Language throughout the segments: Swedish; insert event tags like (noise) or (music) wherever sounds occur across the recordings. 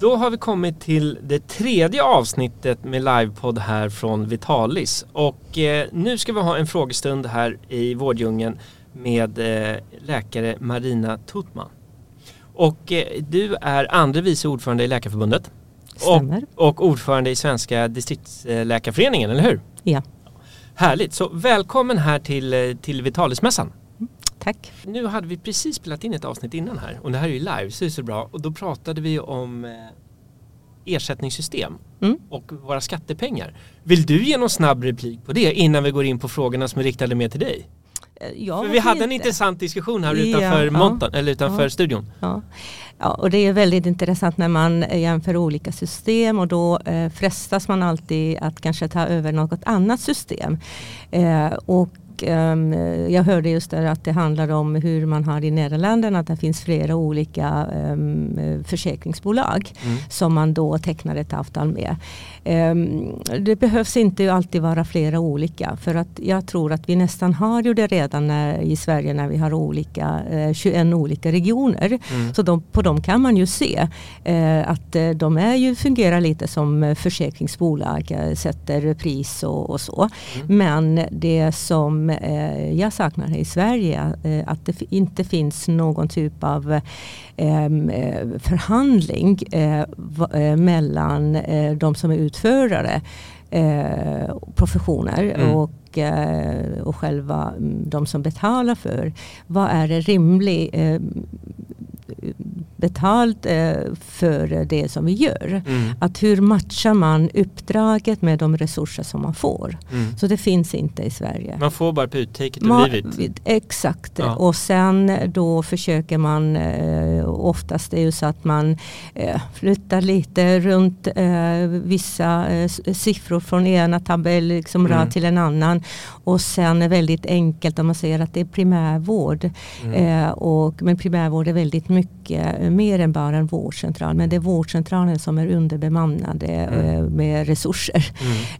Då har vi kommit till det tredje avsnittet med livepodd här från Vitalis och eh, nu ska vi ha en frågestund här i Vårddjungeln med eh, läkare Marina Tutman. Och eh, du är andre vice ordförande i Läkarförbundet Stämmer. och, och ordförande i Svenska distriktsläkarföreningen, eller hur? Ja, Härligt, så välkommen här till, eh, till Vitalismässan. Tack. Nu hade vi precis spelat in ett avsnitt innan här och det här är ju live så det är så bra och då pratade vi om eh, ersättningssystem Mm. och våra skattepengar. Vill du ge någon snabb replik på det innan vi går in på frågorna som är riktade mer till dig? Eh, Ja, För vi hade en inte? intressant diskussion här Ja, utanför ja. montern, eller utanför Ja. studion. Ja. ja, och det är väldigt intressant när man jämför olika system och då eh, frestas man alltid att kanske ta över något annat system. Eh, och ehm, jag hörde just där att det handlar om hur man har i Nederländerna, att det finns flera olika ehm, försäkringsbolag Mm. som man då tecknar ett avtal med. Ehm, Det behövs inte alltid vara flera olika för att jag tror att vi nästan har ju det redan när, i Sverige när vi har olika, eh, 21 olika regioner. Mm. Så de, på dem kan man ju se eh, att eh, de är ju, fungerar lite som försäkringsbolag, sätter pris och, och så. Mm. Men det som eh, jag saknar i Sverige eh, att det inte finns någon typ av eh, eh, förhandling mellan de som är utförare, professioner Mm. och, och själva mm, de som betalar för. Vad är det rimligt eh, betalt eh, för det som vi gör? Mm. Att hur matchar man uppdraget med de resurser som man får? Mm. Så det finns inte i Sverige. Man får bara på take it or Ma- leave it. Exakt. Ja. Och sen då försöker man, eh, oftast är det ju så att man eh, flyttar lite runt eh, vissa eh, siffror från ena tabell liksom Mm. rad till en annan. Och sen är väldigt enkelt om man säger att det är primärvård. Mm. Eh, och, men primärvård är väldigt mycket eh, mer än bara en vårdcentral. Men det är vårdcentralen som är underbemannade Mm. eh, med resurser.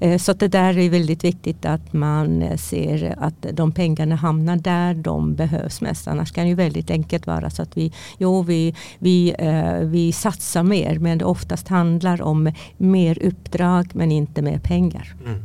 Mm. Eh, Så det där är väldigt viktigt att man eh, ser att de pengarna hamnar där de behövs mest. Annars kan det ju väldigt enkelt vara så att vi, jo, vi, vi, vi satsar mer men det oftast handlar om mer uppdrag men inte mer pengar. Mm.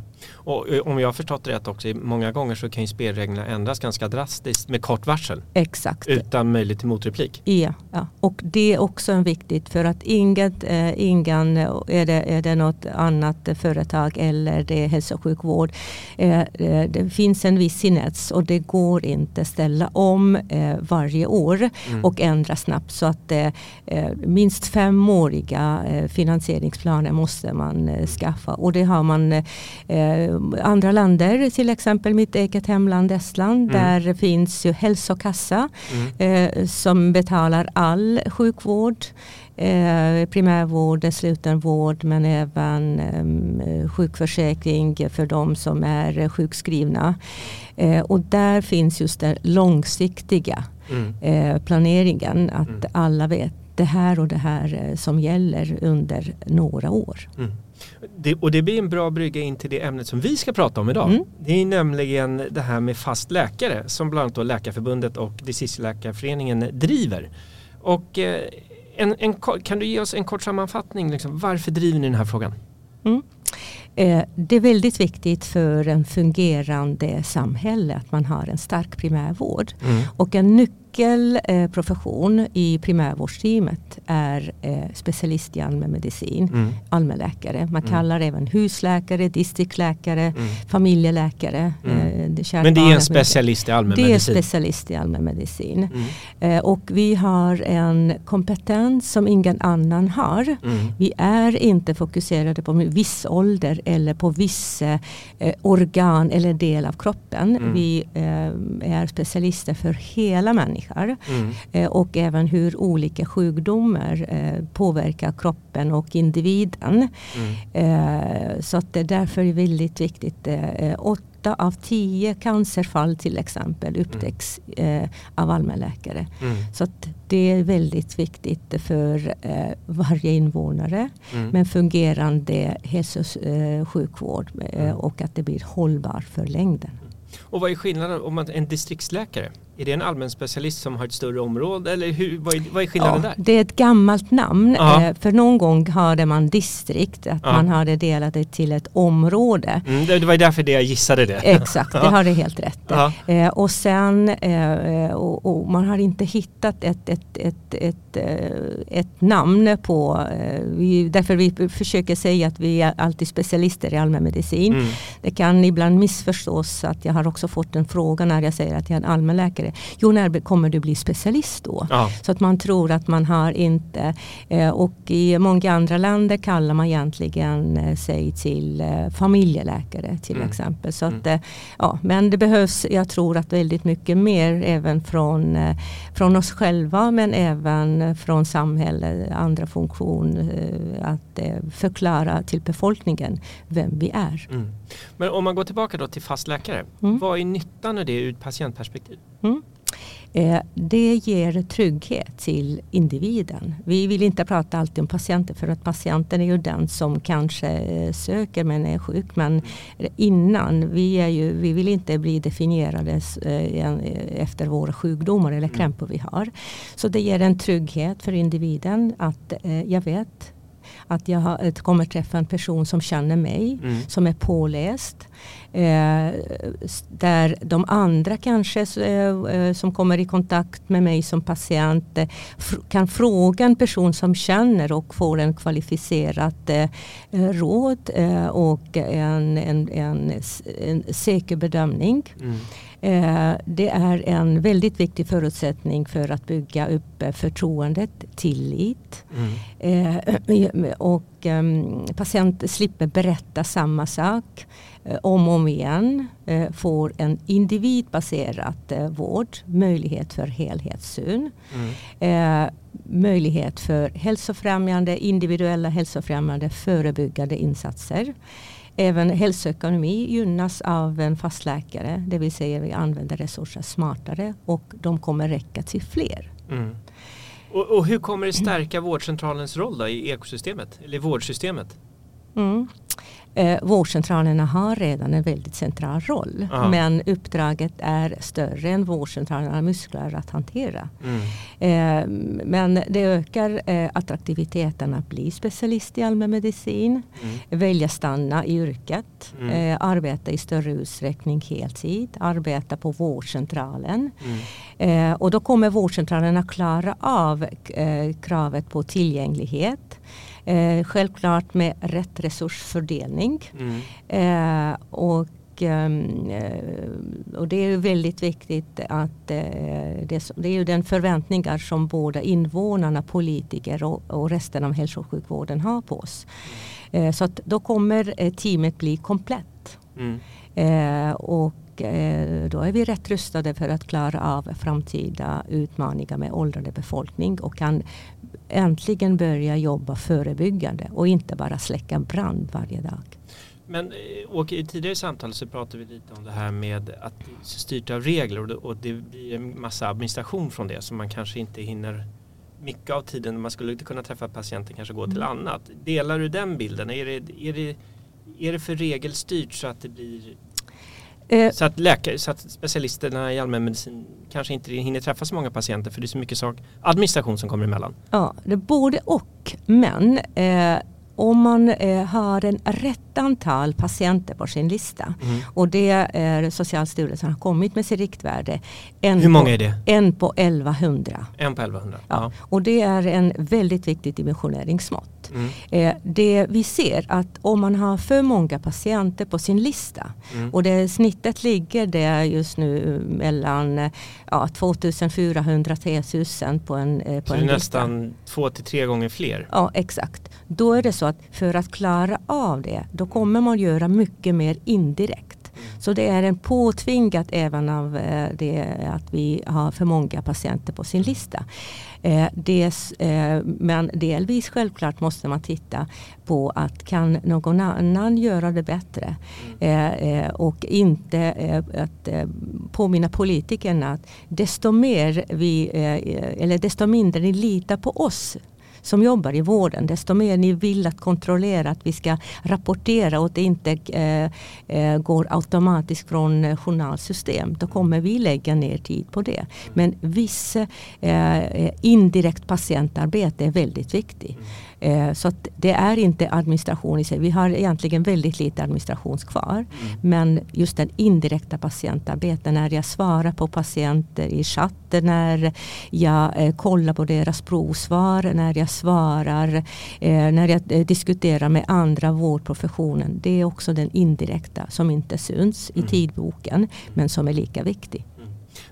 Och eh, om jag har förstått det rätt också, många gånger så kan ju spelreglerna ändras ganska drastiskt med kort varsel Exakt. utan möjlighet till motreplik. Ja, ja, och det är också en viktigt för att inget, eh, ingen, är, det, är det något annat företag eller det är hälso och sjukvård. Eh, eh, det finns en viss sinets och det går inte ställa om eh, varje år Mm. och ändra snabbt. Så att eh, eh, minst femåriga eh, finansieringsplaner måste man eh, skaffa. Och det har man eh, andra länder, till exempel mitt eget hemland Estland. Mm. Där finns ju hälsokassa Mm. eh, som betalar all sjukvård. Eh, primärvård, slutenvård men även eh, sjukförsäkring för de som är eh, sjukskrivna. Eh, och där finns just den långsiktiga Mm. eh, planeringen. Att Mm. alla vet det här och det här eh, som gäller under några år. Mm. Det, och det blir en bra brygga in till det ämnet som vi ska prata om idag. Mm. Det är nämligen det här med fast läkare som bland annat då Läkarförbundet och Distriktsläkarföreningen driver. Och eh, en, en, kan du ge oss en kort sammanfattning? Liksom, varför driver ni den här frågan? Mm. Eh, Det är väldigt viktigt för en fungerande samhälle att man har en stark primärvård. Och en nyckelprofession i primärvårdsteamet är eh, specialist i allmänmedicin, Mm. allmänläkare. Man Mm. kallar även husläkare, distriktsläkare, Mm. familjeläkare. Mm. Eh, Det Men det är en specialist i Det är allmänmedicin? specialist i allmänmedicin. Mm. Eh, och vi har en kompetens som ingen annan har. Vi är inte fokuserade på viss ålder eller på viss eh, organ eller del av kroppen. Vi eh, är specialister för hela människor Mm. eh, och även hur olika sjukdomar eh, påverkar kroppen och individen. Mm. Eh, så att det är därför väldigt viktigt. Åtta av tio cancerfall till exempel upptäcks eh, av allmänläkare. Mm. Så att det är väldigt viktigt för varje invånare Mm. med fungerande hälso och sjukvård Mm. och att det blir hållbar för längden. Och vad är skillnaden om man en distriktsläkare? Är det en allmän specialist som har ett större område eller hur, vad, är, vad är skillnaden Ja, där? det är ett gammalt namn. Ja. Eh, för någon gång hade man distrikt, att Ja. man hade delat det till ett område. Mm, det, det var därför det jag gissade det. Exakt, det (laughs) har du helt rätt. Eh, och sen, eh, och, och man har inte hittat ett, ett, ett, ett, eh, ett namn på, eh, vi, därför vi försöker säga att vi är alltid specialister i allmänmedicin. Mm. Det kan ibland missförstås att jag har också fått en fråga när jag säger att jag är en allmänläkare. Jo, när kommer du bli specialist då? Ja. Så att man tror att man har inte, eh, och i många andra länder kallar man egentligen eh, sig till eh, familjeläkare till Mm. exempel. Så Mm. att, eh, ja, men det behövs, jag tror att väldigt mycket mer även från, från oss själva men även från samhället, andra funktion, eh, att förklara till befolkningen vem vi är. Mm. Men om man går tillbaka då till fast läkare. Mm. Vad är nyttan av det ur ett patientperspektiv? Mm. Eh, Det ger trygghet till individen. Vi vill inte prata alltid om patienten för att patienten är ju den som kanske eh, söker men är sjuk. Men innan, vi, är ju, vi vill inte bli definierade eh, efter våra sjukdomar eller krämpor vi har. Så det ger en trygghet för individen att jag vet att jag kommer träffa en person som känner mig Mm. som är påläst. Eh, där de andra kanske eh, eh, som kommer i kontakt med mig som patient eh, kan fråga en person som känner och får en kvalificerat eh, eh, råd och en, en, en, en säker bedömning. Mm. Det är en väldigt viktig förutsättning för att bygga upp förtroendet, tillit. Mm. (clears throat) Och um, patient slipper berätta samma sak om och om igen. Eh, får en individbaserad eh, vård, möjlighet för helhetssyn. Mm. Eh, möjlighet för hälsofrämjande, individuella hälsofrämjande förebyggande insatser. Även hälsoekonomi gynnas av en fastläkare, det vill säga vi använder resurser smartare och de kommer räcka till fler. Mm. Och, och hur kommer det stärka vårdcentralens roll i ekosystemet? Eller vårdsystemet? Mm. Eh, vårdcentralerna har redan en väldigt central roll. Ja. Men uppdraget är större än vårdcentralerna muskler att hantera. Mm. Eh, men det ökar eh, attraktiviteten att bli specialist i allmänmedicin. Mm. Välja stanna i yrket. Mm. Eh, arbeta i större utsträckning heltid. Arbeta på vårdcentralen. Mm. Eh, och då kommer vårdcentralerna klara av eh, kravet på tillgänglighet. Eh, självklart med rätt resursfördelning. Mm. Eh, och, ehm, eh, och det är ju väldigt viktigt att eh, det, är ju den förväntningar som både invånarna, politiker och, och resten av hälso och sjukvården har på oss. Eh, så då kommer teamet bli komplett. Mm. Eh, och eh, då är vi rätt rustade för att klara av framtida utmaningar med åldrande befolkning och kan äntligen börja jobba förebyggande och inte bara släcka brand varje dag. Men eh, Åke, i tidigare samtal så pratade vi lite om det här med att styrt av regler och det, och blir en massa administration från det som man kanske inte hinner mycket av tiden när man skulle inte kunna träffa patienten kanske gå till Mm. annat. Delar du den bilden? Är det, är det, är det för regelstyrt så att det blir Eh, så att, läkare, så att specialisterna i allmänmedicin kanske inte hinner träffa så många patienter för det är så mycket sak, administration som kommer emellan. Ja, det är både och. Men eh, om man eh, har en rätt antal patienter på sin lista Mm. och det är Socialstyrelsen har kommit med sitt riktvärde. En Hur många på, är det? En på 1100. En på 1100? Ja. Och det är en väldigt viktig dimensioneringsmått. Ut. Mm. det vi ser att om man har för många patienter på sin lista mm. och det snittet ligger där just nu mellan ja, 2400 3000 på en, på Så en lista. nästan två till tre gånger fler? Ja exakt. Då är det så att för att klara av det då kommer man göra mycket mer indirekt. Så det är en påtvingat även av eh, det att vi har för många patienter på sin lista. Eh, dels, eh, men delvis självklart måste man titta på att kan någon annan göra det bättre? Och inte att påminna politikerna att desto mer vi, eller desto mindre ni litar på oss som jobbar i vården, desto mer ni vill att kontrollera att vi ska rapportera och att det inte eh, eh går automatiskt från eh, journalsystem, då kommer vi lägga ner tid på det. Men viss eh, indirekt patientarbete är väldigt viktigt. Eh, så det är inte administration i sig. Vi har egentligen väldigt lite administration kvar. Mm. Men just den indirekta patientarbeten när jag svarar på patienter i chatten, när jag eh, kollar på deras provsvar, när jag svarar, eh, när jag eh, diskuterar med andra vårdprofessionen. Det är också den indirekta som inte syns i mm. tidboken men som är lika viktig.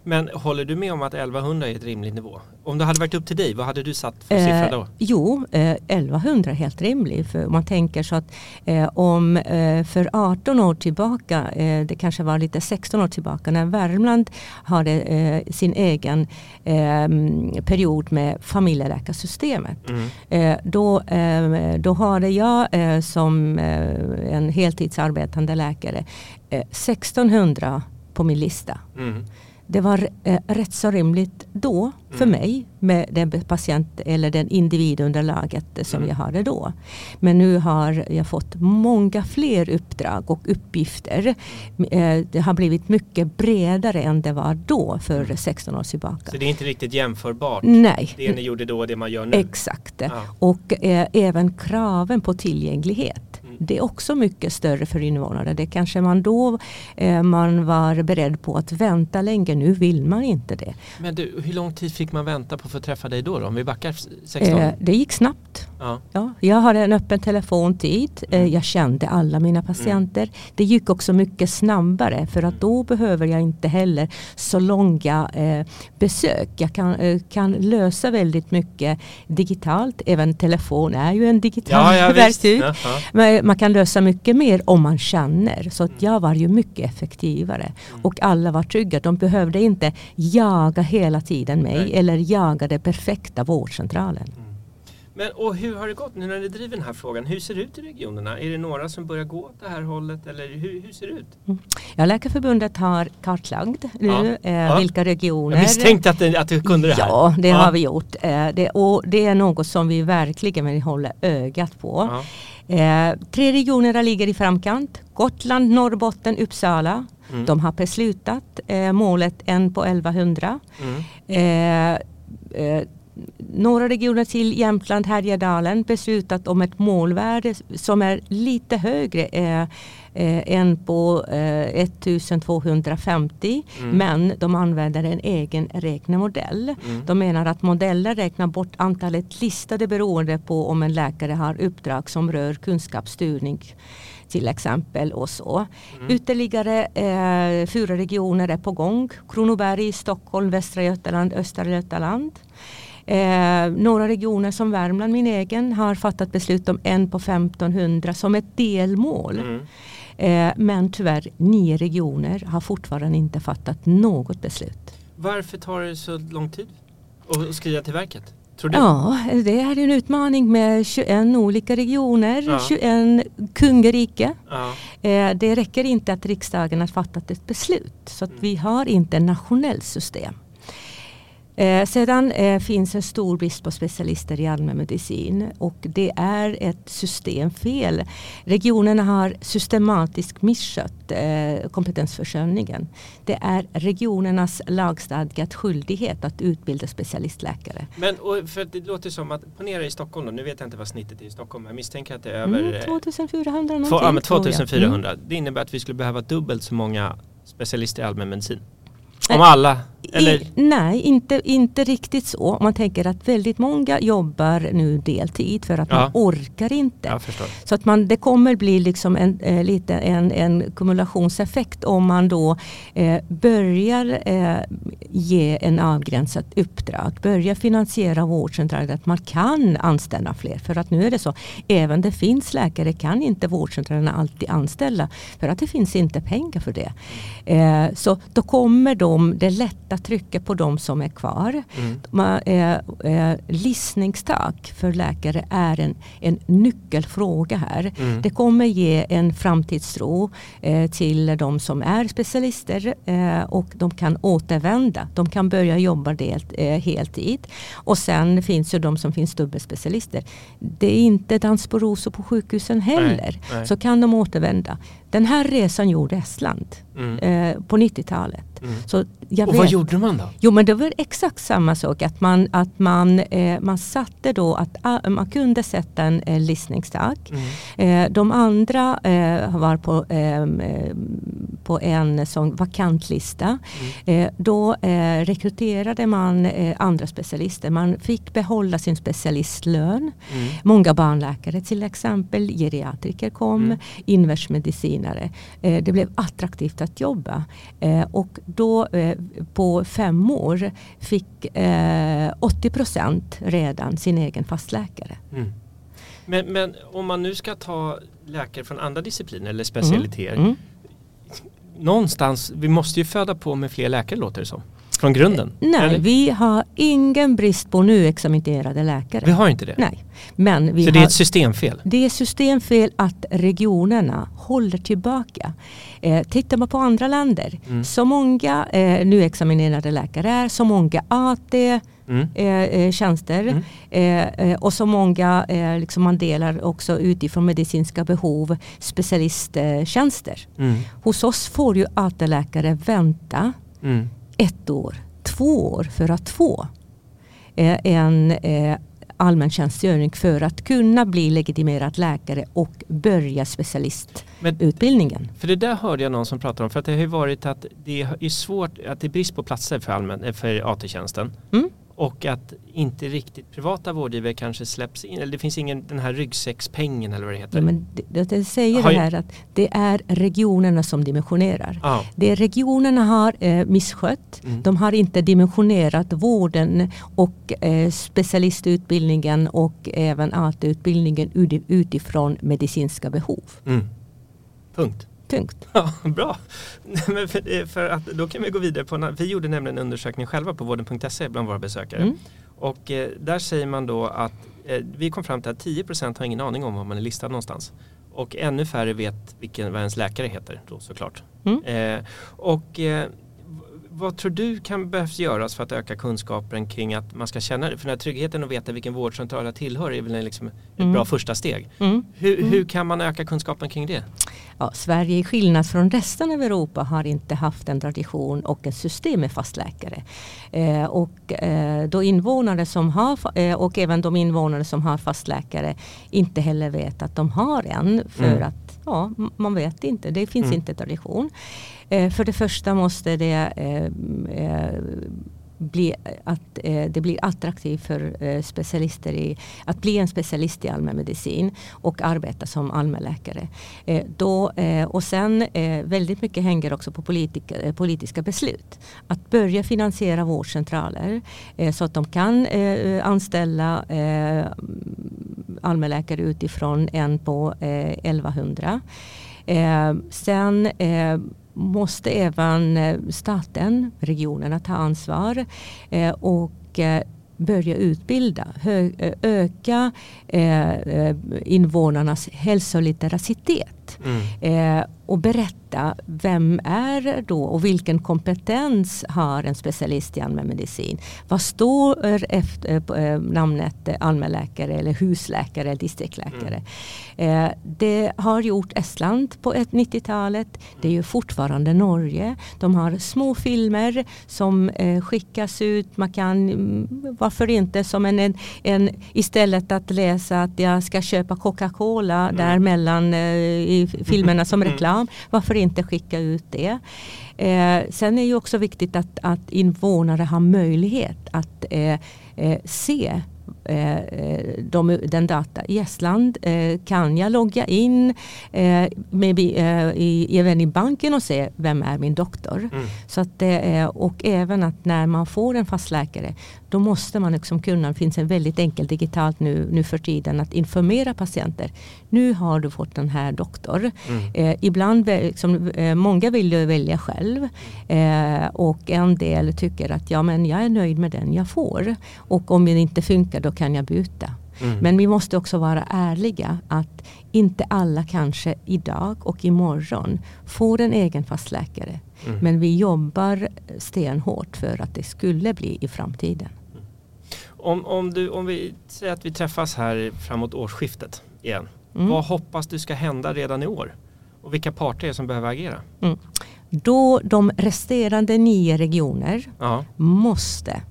Men håller du med om att 1100 är ett rimligt nivå? Om det hade varit upp till dig, vad hade du satt för eh, siffra då? Jo, eh, 1100 är helt rimligt. För man tänker så att eh, om eh, för 18 år tillbaka, eh, det kanske var lite 16 år tillbaka, när Värmland hade eh, sin egen period med familjeläkarsystemet. Mm. då, då hade jag som en heltidsarbetande läkare 1600 på min lista. Mm det var eh, rätt så rimligt då för mm. mig med den patient eller den individunderlaget som mm. jag hade då. Men nu har jag fått många fler uppdrag och uppgifter. Eh, det har blivit mycket bredare än det var då för 16 mm. år tillbaka. Så det är inte riktigt jämförbart? Nej. Det ni gjorde då och det man gör nu? Exakt. Ja. Och eh, även kraven på tillgänglighet det är också mycket större för invånare. Det kanske man då eh, man var beredd på att vänta länge. Nu vill man inte det. Men du, hur lång tid fick man vänta på för att träffa dig då? då om vi backar 16? Eh, det gick snabbt. Ja. Ja, jag hade en öppen telefontid. Eh, mm. jag kände alla mina mm. patienter. Mm. Det gick också mycket snabbare för att då behöver jag inte heller så långa eh, besök. Jag kan, eh, kan lösa väldigt mycket digitalt. Även telefon är ju en digital ja, verktyg man kan lösa mycket mer om man känner. Så att jag var ju mycket effektivare. Mm. Och alla var trygga. De behövde inte jaga hela tiden mig Nej. eller jaga den perfekta vårdcentralen. Men och hur har det gått nu när ni driver den här frågan? Hur ser det ut i regionerna? Är det några som börjar gå åt det här hållet eller hur, hur ser det ut? Mm. Ja, Läkarförbundet har kartlagt nu ja. Eh, ja. vilka regioner. Jag misstänkte att, det, att du kunde det här. Ja, det ja. har vi gjort. Eh, det, och det är något som vi verkligen vill hålla ögat på. Eh, tre regioner ligger i framkant. Gotland, Norrbotten, Uppsala. Mm. De har beslutat eh, målet en på 1100. Mm. Några regioner till Jämtland, Härjedalen beslutat om ett målvärde som är lite högre eh, eh, än på eh, 1250. Mm. Men de använder en egen räknemodell. Mm. De menar att modellen räknar bort antalet listade beroende på om en läkare har uppdrag som rör kunskapsstyrning till exempel och så. Mm. Ytterligare eh, fyra regioner är på gång. Kronoberg, Stockholm, Västra Götaland, Östra Götaland. Eh, några regioner som Värmland, min egen, har fattat beslut om en på 1500 som ett delmål. Mm. Eh, men tyvärr nio regioner har fortfarande inte fattat något beslut. Varför tar det så lång tid att skriva till verket? Ja, det är en utmaning med 21 olika regioner, ja. 21 kungarike. Ja. Eh, det räcker inte att riksdagen har fattat ett beslut. Så att mm. vi har inte ett nationellt system. Eh, sedan eh, finns en stor brist på specialister i allmänmedicin och det är ett systemfel. Regionerna har systematiskt misskött eh, kompetensförsörjningen. Det är regionernas lagstadgat skyldighet att utbilda specialistläkare. Men för det låter som att, ponera i Stockholm då, nu vet jag inte vad snittet är i Stockholm, jag misstänker att det är över mm, 2400 någonting. Två, ja, 2400. Mm. Det innebär att vi skulle behöva dubbelt så många specialister i allmänmedicin. Om alla? I, nej, inte, inte riktigt så. Man tänker att väldigt många jobbar nu deltid för att Ja. man orkar inte. Så att man, det kommer bli liksom en, eh, lite en, en kumulationseffekt om man då eh, börjar eh, ge en avgränsat uppdrag, börjar finansiera vårdcentraler, att man kan anställa fler. För att nu är det så, även det finns läkare kan inte vårdcentralerna alltid anställa för att det finns inte pengar för det. Eh, så då kommer de, det lätta trycket på de som är kvar. Mm. Man, eh, listningstak för läkare är en, en nyckelfråga här. Mm. Det kommer ge en framtidstro eh, till de som är specialister eh, och de kan återvända. De kan börja jobba delt, eh, heltid. Och sen finns ju de som finns dubbelspecialister. Det är inte dans på rosor på sjukhusen heller. nej. Så kan de återvända. Den här resan gjorde Estland Mm. eh, på 90-talet. Mm. Så jag Och vad vet- gjorde man då? Jo men det var exakt samma sak. Att man, att man, eh, man satte då att ah, man kunde sätta en eh, listningstak. Mm. Eh, de andra eh, var på, ehm, eh, på en sån vakantlista. Mm. Eh, då rekryterade man andra specialister. Man fick behålla sin specialistlön. Mm. Många barnläkare till exempel, geriatriker kom, Mm. invertsmedicinare. Eh, det blev attraktivt att jobba. Eh, och då eh, på fem år fick eh, 80 procent redan sin egen fastläkare. Mm. Men, men om man nu ska ta läkare från andra discipliner eller specialiteter. Mm. Någonstans, vi måste ju föda på med fler läkare låter det som. Från grunden. Nej, Eller? vi har ingen brist på nyexaminerade läkare. Vi har inte det. Nej, men vi Så har, det är ett systemfel. det är systemfel att regionerna håller tillbaka. Eh, tittar man på andra länder, Mm. så många eh, nyexaminerade läkare är, så många AT, Mm. eh, eh, tjänster Mm. eh, eh, och så många, liksom man delar också utifrån medicinska behov, specialisttjänster. Mm. Hos oss får ju AT-läkare vänta Mm. Ett år, två år för att få eh, en eh, allmän tjänstgöring för att kunna bli legitimerad läkare och börja specialistutbildningen. Men, för det där hörde jag någon som pratade om. För att det har ju varit att det är svårt, att det är brist på platser för, allmän, eh, för AT-tjänsten. Mm. Och att inte riktigt privata vårdgivare kanske släpps in. Eller det finns ingen den här ryggsäckspengen eller vad det heter. Ja, men det, det säger Har det här att det är regionerna som dimensionerar. Ja. Det regionerna har eh, misskött. Mm. De har inte dimensionerat vården och eh, specialistutbildningen och även AT-utbildningen uti- utifrån medicinska behov. Mm. Punkt. Punkt. Ja, (laughs) bra. Men för, för att, då kan vi gå vidare på, vi gjorde nämligen en undersökning själva på vården.se bland våra besökare. Mm. Och eh, där säger man då att eh, vi kom fram till att 10% har ingen aning om var man är listad någonstans. Och ännu färre vet vilken, vad ens läkare heter då såklart. Mm. Eh, och eh, vad tror du kan behövs göras för att öka kunskapen kring att man ska känna det? För den här tryggheten att veta vilken vårdcentral jag tillhör är väl liksom ett Mm. bra första steg. Mm. Hur, Mm. hur kan man öka kunskapen kring det? Ja, Sverige i skillnad från resten av Europa har inte haft en tradition och ett system med fastläkare. Eh, och, eh, då invånare som har, eh, och även de invånare som har fastläkare inte heller vet att de har en. För Mm. att ja, man vet inte, det finns Mm. inte tradition. Eh, för det första måste det eh, eh, bli, att eh, det blir attraktivt för eh, specialister i, att bli en specialist i allmänmedicin och arbeta som allmänläkare. Eh, då, eh, och sen eh, väldigt mycket hänger också på politik, eh, politiska beslut. Att börja finansiera vårdcentraler eh, så att de kan eh, anställa eh, allmänläkare utifrån en på eh, 1100. Eh, sen eh, måste även eh, staten, regionerna ta ansvar eh, och eh, börja utbilda, öka invånarnas hälsoliteracitet Mm. Eh, och berätta vem är då och vilken kompetens har en specialist i allmänmedicin. Vad står efter på, eh, namnet eh, allmänläkare eller husläkare eller distriktläkare. Eh, det har gjort Estland på ett 90-talet. Det är ju fortfarande Norge. De har små filmer som eh, skickas ut. Man kan, mm, varför inte som en, en, istället att läsa att jag ska köpa Coca-Cola där mellan eh, i filmerna som reklam program. Varför inte skicka ut det? Eh, sen är det också viktigt att, att invånare har möjlighet att eh, eh, se de, den data. I Estland eh, kan jag logga in maybe, i, även i banken och se vem är min doktor. Mm. Så att, och även att när man får en fastläkare då måste man liksom kunna, det finns en väldigt enkel digitalt nu, nu för tiden att informera patienter. Nu har du fått den här doktor. Mm. Eh, ibland, liksom, eh, många vill ju välja själv eh, och en del tycker att ja, men jag är nöjd med den jag får och om det inte funkar då kan jag byta. Mm. Men vi måste också vara ärliga att inte alla kanske idag och imorgon får en egen fastläkare. Mm. Men vi jobbar stenhårt för att det skulle bli i framtiden. Om, om, du, om vi säger att vi träffas här framåt årsskiftet igen. Mm. Vad hoppas du ska hända redan i år? Och vilka parter är det som behöver agera? Mm. Då de resterande nio regioner ja. måste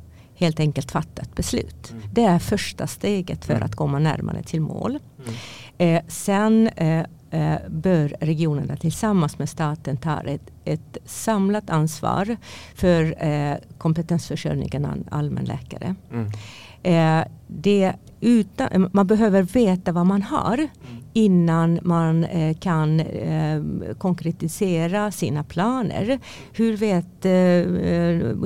helt enkelt fatta ett beslut. Mm. Det är första steget för mm. att komma närmare till mål. Mm. Eh, sen eh, eh, bör regionerna tillsammans med staten ta ett, ett samlat ansvar för eh, kompetensförsörjningen av allmänläkare. Mm. Eh, det utan, man behöver veta vad man har mm. innan man eh, kan eh, konkretisera sina planer. Hur vet eh,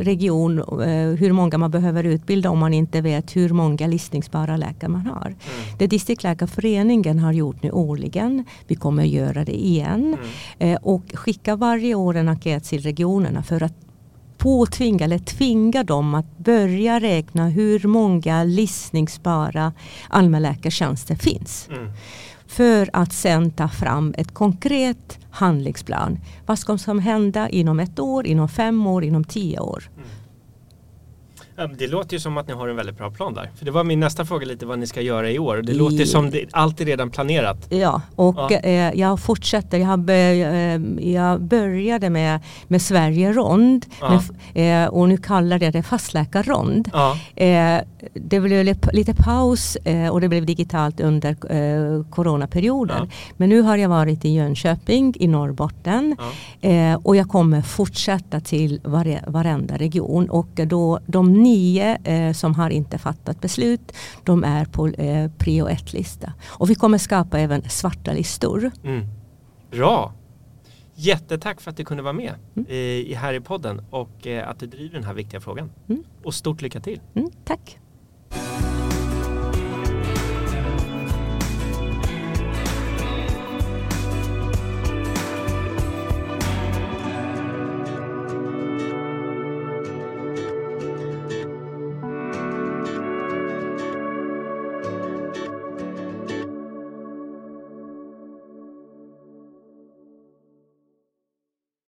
region eh, hur många man behöver utbilda om man inte vet hur många listningsbara läkare man har. Mm. Det Distriktläkarföreningen har gjort nu årligen, vi kommer göra det igen mm. Eh, och skicka varje år en enkät till regionerna för att påtvinga eller tvinga dem att börja räkna hur många listningsbara allmänläkartjänster finns. Mm. För att sen ta fram ett konkret handlingsplan. Vad ska som hända inom ett år, inom fem år, inom tio år? Mm. Det låter ju som att ni har en väldigt bra plan där. För det var min nästa fråga lite vad ni ska göra i år. Det I... låter som det, allt är redan planerat. Ja, och ja. Eh, jag fortsätter. Jag, eh, jag började med, med Sverige rond ja. med, eh, och nu kallar jag det fastläkarrond. Ja. Eh, det blev lite paus eh, och det blev digitalt under eh, coronaperioden. Men nu har jag varit i Jönköping i Norrbotten och jag kommer fortsätta till vare, varenda region och då de nio eh, som har inte fattat beslut, de är på eh, prio 1-lista. Och vi kommer skapa även svarta listor. Mm. Bra! Jättetack för att du kunde vara med mm. i, i här i podden och eh, att du driver den här viktiga frågan. Mm. Och stort lycka till! Mm, tack!